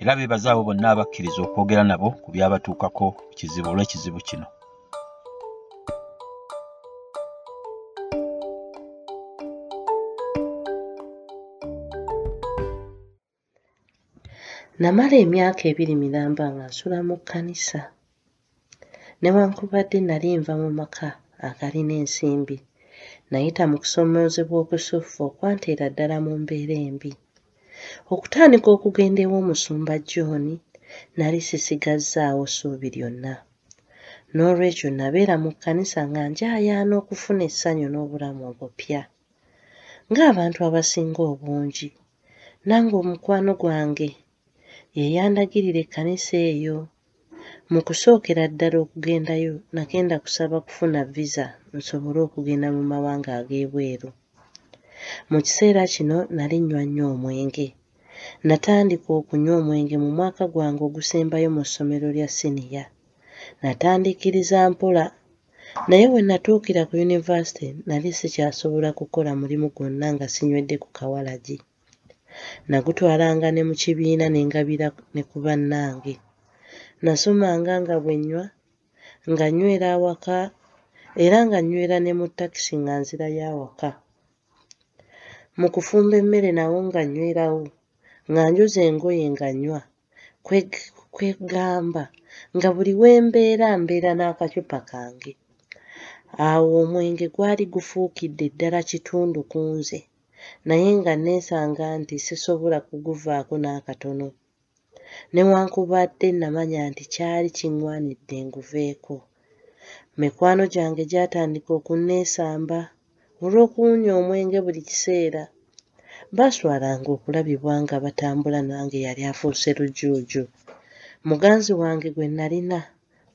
era beebaza abo bonna abakkiriza okwogera nabo ku byabatuukako kizibu olw'ekizibu kino. Namala emyaka ebiri miramba nga nsula mu kkanisa newankubadde nali nva mu maka agalina ensimbi nayita mu kusomoozebwa okusuffu okwanteera ddala mu mbeera embi okutandika okugenda ew'omusumba john nali sisigazzaawo ssuubi lyonna. N'olwekyo nabeera mu kkanisa nga njaayaana okufuna essanyu n'obulamu obupya. Ng'abantu abasinga obungi nange omukwano gwange ye yandagirira ekkanisa eyo mu kusookera ddala okugendayo nagenda kusaba kufuna visa nsobole okugenda mu mawanga ag'ebweru mu kiseera kino nali nnywa nnyo omwenge. Natandika okunywa omwenge mu mwaka gwange ogusembayo mu ssomero lya siniya natandikiriza mpola. Naye we natuukira ku yunivasite nali sikyasobola kukola mulimu gwonna nga sinywedde ku kawalagi. Nagutwalanga ne mu kibiina ne ngabira ne ku bannange. Nasomanga nga bwe nnywa nga nywera awaka era nga nywera ne mu takisi nga nzirayo awaka mu kufumba emmere nawo nga nywerawo nga njoza engoye nga nnywa kwegamba nga buli we mbeera mbeera n'akacupa kange. Awo omwenge gwali gufuukidde ddala kitundu ku nze naye nga neesanga nti sisobola kuguvaako n'akatono. Newankubadde namanya nti kyali kiŋŋwanidde nguveeko mikwano gyange gyatandika okunneesamba olw'okuwunya omwenge buli kiseera. Baaswalanga okulabibwa nga batambula nange yali afuuse lujuuju. Muganzi wange gwe nalina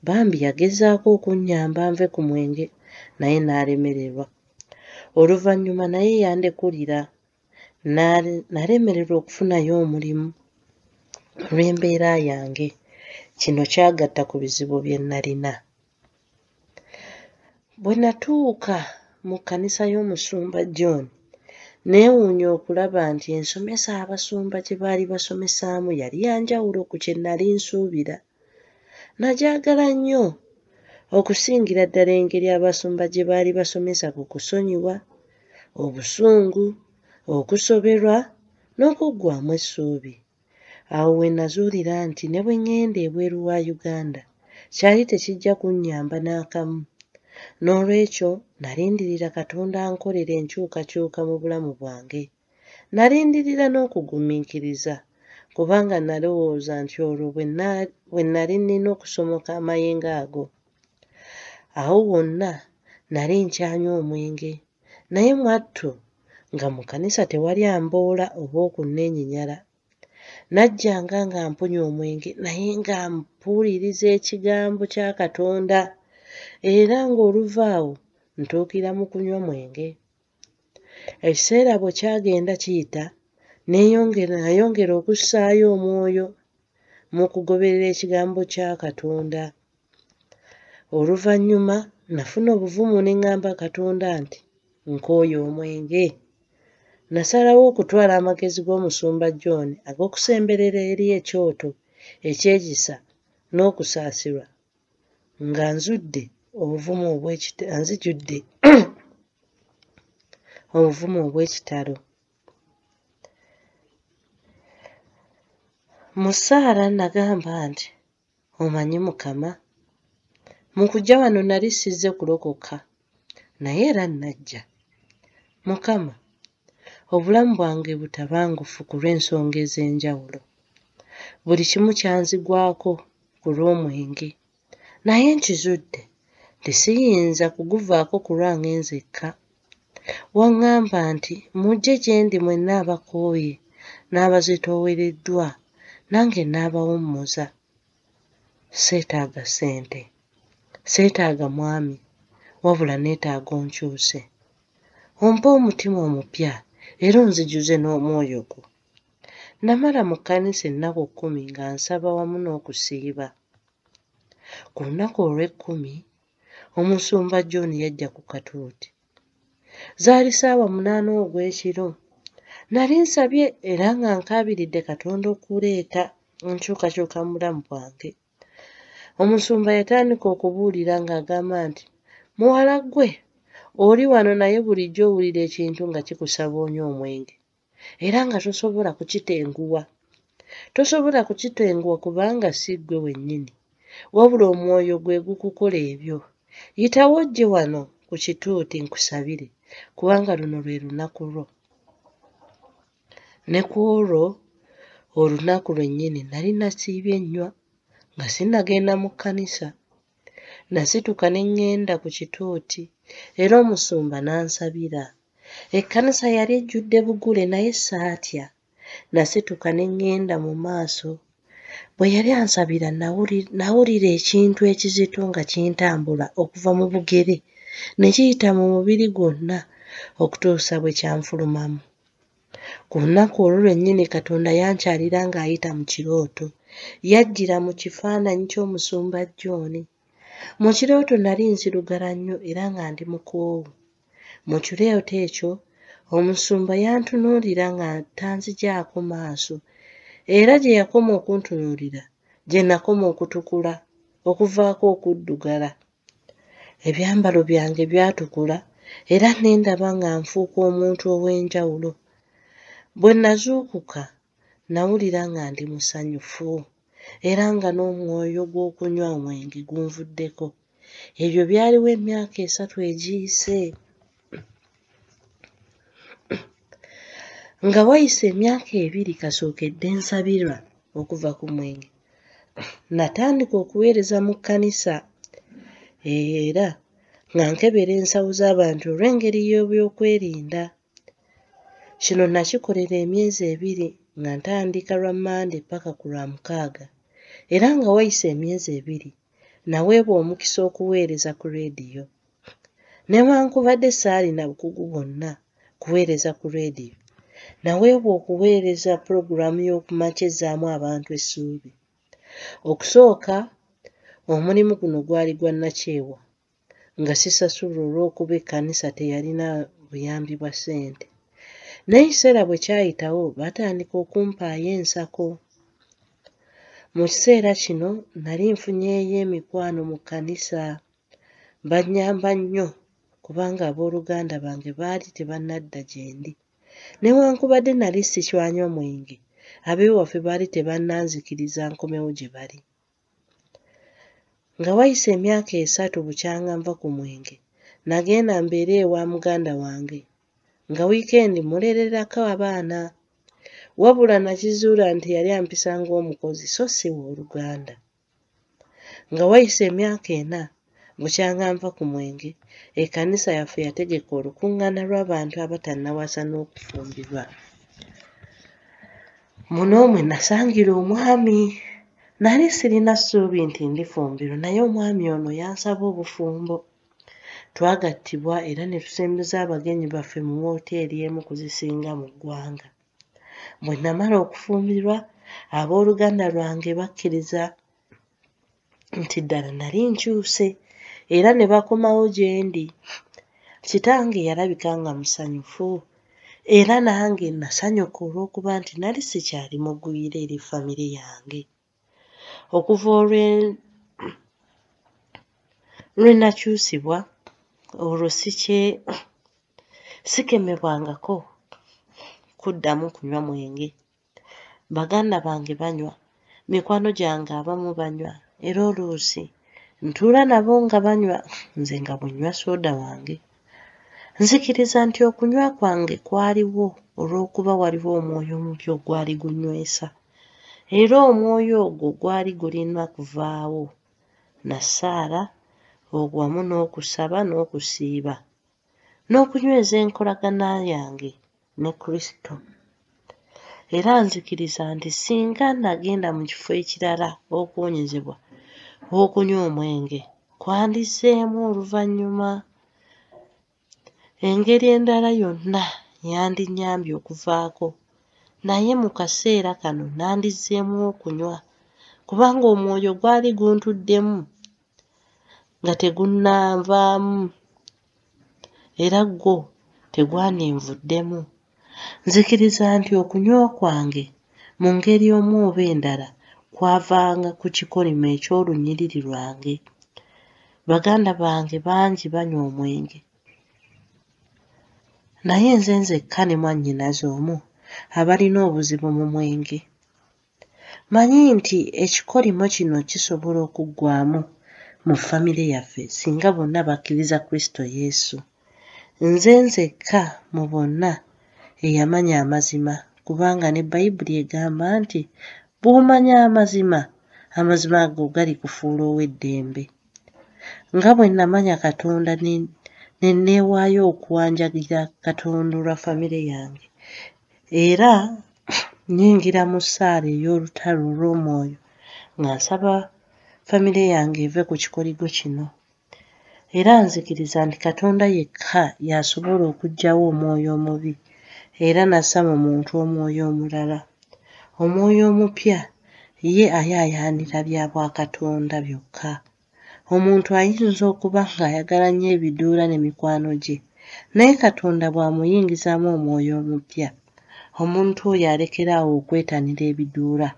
bambi yagezaako okunnyamba nve ku mwenge naye n'alemererwa. Oluvannyuma naye yandekulira nalemererwa okufunayo omulimu olw'embeera yange. Kino kyagatta ku bizibu bye nalina. Bwe natuuka mu kkanisa y'omusumba john. Neewuunya okulaba nti ensomesa abasumba gye baali basomesaamu yali yanjawulo ku kye nali nsuubira. Nagyagala nnyo okusingira ddala engeri abasumba gye baali basomesa ku kusonyiwa obusungu okusoberwa n'okuggwaamu essuubi. Awo we nazuulira nti ne bwe ŋŋenda ebweru wa uganda kyali tekijja kunnyamba n'akamu n'olwekyo nalindirira katonda ankolera enkyukakyuka mu bulamu bwange. Nalindirira n'okugumiikiriza kubanga nalowooza nti olwo bwe nali nnina okusomoka amayengo ago. Awo wonna nali nkyanywa omwenge naye mwattu nga mu kkanisa tewali amboola oba okunneenyinyala najjanga nga mpunya omwenge naye nga mpuuliriza ekigambo kya katonda era ng'oluva awo ntuukira mu kunywa mwenge. Ekiseera bwe kyagenda kiyita nayongera okussaayo omwoyo mu kugoberera ekigambo kya katonda. Oluvannyuma nafuna obuvumu ne ŋŋamba katonda nti nkooye omwenge. Nasalawo okutwala amagezi g'omusumba john ag'okusemberera eri ekyoto ekyegisa n'okusaasirwa nga nzudde obuvumu nzijudde obuvumu obw'ekitalo. Mu ssaala nagamba nti omanyi mukama mu kujja wano nali sizze kulokoka naye era najja mukama obulamu bwange butabangufu ku lw'ensonga ez'enjawulo. Buli kimu kyanzigwako ku lw'omwenge naye nkizudde tesiyinza kuguvaako ku lwange nzekka. Waŋŋamba nti mujje gye ndi mwenna abakooye n'abazitoowereddwa nange n'abawummuza seetaaga ssente seetaaga mwami wabula neetaaga onkyuse. Ompe omutima omupya era onzijuze n'omwoyo gwo. Namala mu kkanisa ennaku kkumi nga nsaba wamu n'okusiiba ku lunaku olw'ekkumi omusumba john yajja ku katuuti. Zaali ssaawa munaana ogw'ekiro. Nali nsabye era nga nkaabiridde katonda okuleeta enkyukakyuka mu bulamu bwange. Omusumba yatandika okubuulira ng'agamba nti muwala ggwe oli wano naye bulijjo owulira ekintu nga kikusaba onywa omwenge era nga tosobola kukitenguwa. Tosobola kukitenguwa kubanga si ggwe wennyini wabula omwoyo gwe gukukola ebyo. Yitawo ojje wano ku kituuti nkusabire kubanga luno lwe lunaku lwo. Ne ku olwo olunaku lwennyini nali nasiibye nnywa nga sinnagenda mu kkanisa. Nasituka ne ŋŋenda ku kituuti era omusumba n'ansabira. Ekkanisa yali ejjudde bugule naye saatya? Nasituka ne ŋŋenda mu maaso bwe yali ansabira nawulira ekintu ekizito nga kintambula okuva mu bugere ne kiyita mu mubiri gwonna okutuusa bwe kyanfulumamu. Ku lunaku olwo lwennyini katonda yankyalira ng'ayita mu kirooto yajjira mu kifaananyi ky'omusumba john. Mu kirooto nali nzirugala nnyo era nga ndi mukoowu mu kirooto ekyo omusumba yantunuulira nga tanzigyako maaso era gye yakoma okuntunuulira gye nakoma okutukula okuvaako okuddugala. Ebyambalo byange byatukula era ne ndaba nga nfuuka omuntu ow'enjawulo. Bwe nazuukuka nawulira nga ndi musanyufu era nga n'omwoyo gw'okunywa omwenge gunvuddeko. Ebyo byaliwo emyaka esatu egiyise nga wayise emyaka ebiri kasookedde nsabirwa okuva ku mwenge. Natandika okuweereza mu kkanisa era nga nkebera ensawo z'abantu olw'engeri y'ebyokwerinda. Kino nakikolera emyezi ebiri nga ntandika lwa mande paka ku lwamukaaga era nga wayise emyezi ebiri naweebwa omukisa okuweereza ku leediyo newankubadde saalina bukugu bwonna kuweereza ku leediyo naweebwa okuweereza pulogulaamu y'okumakya ezzaamu abantu essuubi. Okusooka omulimu guno gwali gwa nakyewa nga sisasulwa olw'okuba ekkanisa teyalina buyambi bwa ssente. Naye ekiseera bwe kyayitawo baatandika okumpaayo ensako. Mu kiseera kino nali nfunyeeyo emikwano mu kkanisa. Bannyamba nnyo kubanga abooluganda bange baali tebannadda gye ndi newankubadde nali sikyanywa mwenge ab'ewaffe baali tebannanzikiriza nkomewo gye bali. Nga wayise emyaka esatu bukyanga nva ku mwenge nagenda mbeere ewa muganda wange nga wiikendi mulererako abaana. Wabula nakizuula nti yali ampisa ng'omukozi so si wooluganda. Nga wayise emyaka ena bukyanga nva ku mwenge ekkanisa yaffe yategeka olukuŋŋaana lw'abantu abatannawasa n'okufumbirwa. Muno mwe nasangira omwami nali sirina ssuubi nti ndifumbirwa naye omwami ono yansaba obufumbo. Twagattibwa era ne tusembereza abagenyi baffe mu wooteeri emu ku zisinga mu ggwanga. Bwe namala okufumbirwa abooluganda lwange bakkiriza nti ddala nali nkyuse era ne bakomawo gye ndi. Kitange yalabika nga musanyufu era nange nasanyuka olw'okuba nti nali sikyali mugwira eri famire yange. Okuva olwe lwe nakyusibwa olwo sikye sikemebwangako kuddamu kunywa mwenge. Baganda bange banywa mikwano gyange abamu banywa era oluusi ntuula nabo nga banywa nze nga bwenywa sooda wange. Nzikiriza nti okunywa kwange kwaliwo olw'okuba waliwo omwoyo omubi ogwali gunywesa. Era omwoyo ogwo gwali gulina kuvaawo. Nasaala wamu n'okusaba n'okusiiba. N'okunyweza enkolagana yange ne kristo. Era nzikiriza nti singa nagenda mu kifo ekirala okuwonyezebwa okunywa omwenge kwandizzeemu oluvannyuma. Engeri endala yonna yandinnyambye okuvaako. Naye mu kaseera kano nandizzeemu okunywa kubanga omwoyo gwali guntuddemu nga tegunnanvaamu era gwo tegwanenvuddemu. Nzikiriza nti okunywa kwange mu ngeri omu oba endala kwavanga ku kikolimo eky'olunyiriri lwange. Baganda bange bangi banywa omwenge. Naye nze nzekka ne mwannyinaze omu abalina obuzibu mu mwenge. Manyi nti ekikolimo kino kisobola okuggwaamu mu famire yaffe singa bonna bakkiriza kristo yesu. Nze nzekka mu bonna eyamanya amazima kubanga ne bayibuli egamba nti bw'omanya amazima amazima ago galikufuula ow'eddembe. Nga bwe namanya katonda ne neewaayo okuwanjagira katonda olwa famire yange. Era nnyingira mu ssaala ey'olutalo olw'omwoyo nga nsaba famire yange eve ku kikoligo kino. Era nzikiriza nti katonda yekka y'asobola okuggyawo omwoyo omubi era nassa mu muntu omwoyo omulala omwoyo omupya ye ayaayaanira bya bwakatonda byokka. Omuntu ayinza okuba ng'ayagala nnyo ebiduula ne mikwano gye naye katonda bw'amuyingizaamu omwoyo omupya omuntu oyo alekeraawo okwetanira ebiduula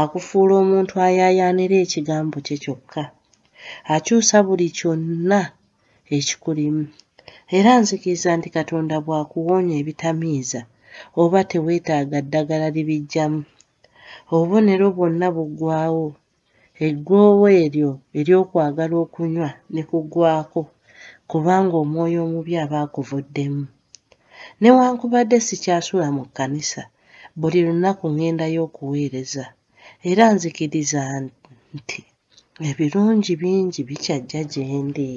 akufuula omuntu ayaayaanira ekigambo kye kyokka. Akyusa buli kyonna ekikulimu era nzikiriza nti katonda bw'akuwonya ebitamiiza oba teweetaaga ddagala libiggyamu obubonero bwonna buggwaawo eggwoowo eryo ery'okwagala okunywa ne kuggwaako kubanga omwoyo omubi aba akuvuddemu. Newankubadde sikyasula mu kkanisa buli lunaku ŋŋendayo okuweereza era nzikiriza nti ebirungi bingi bikyajja gye ndi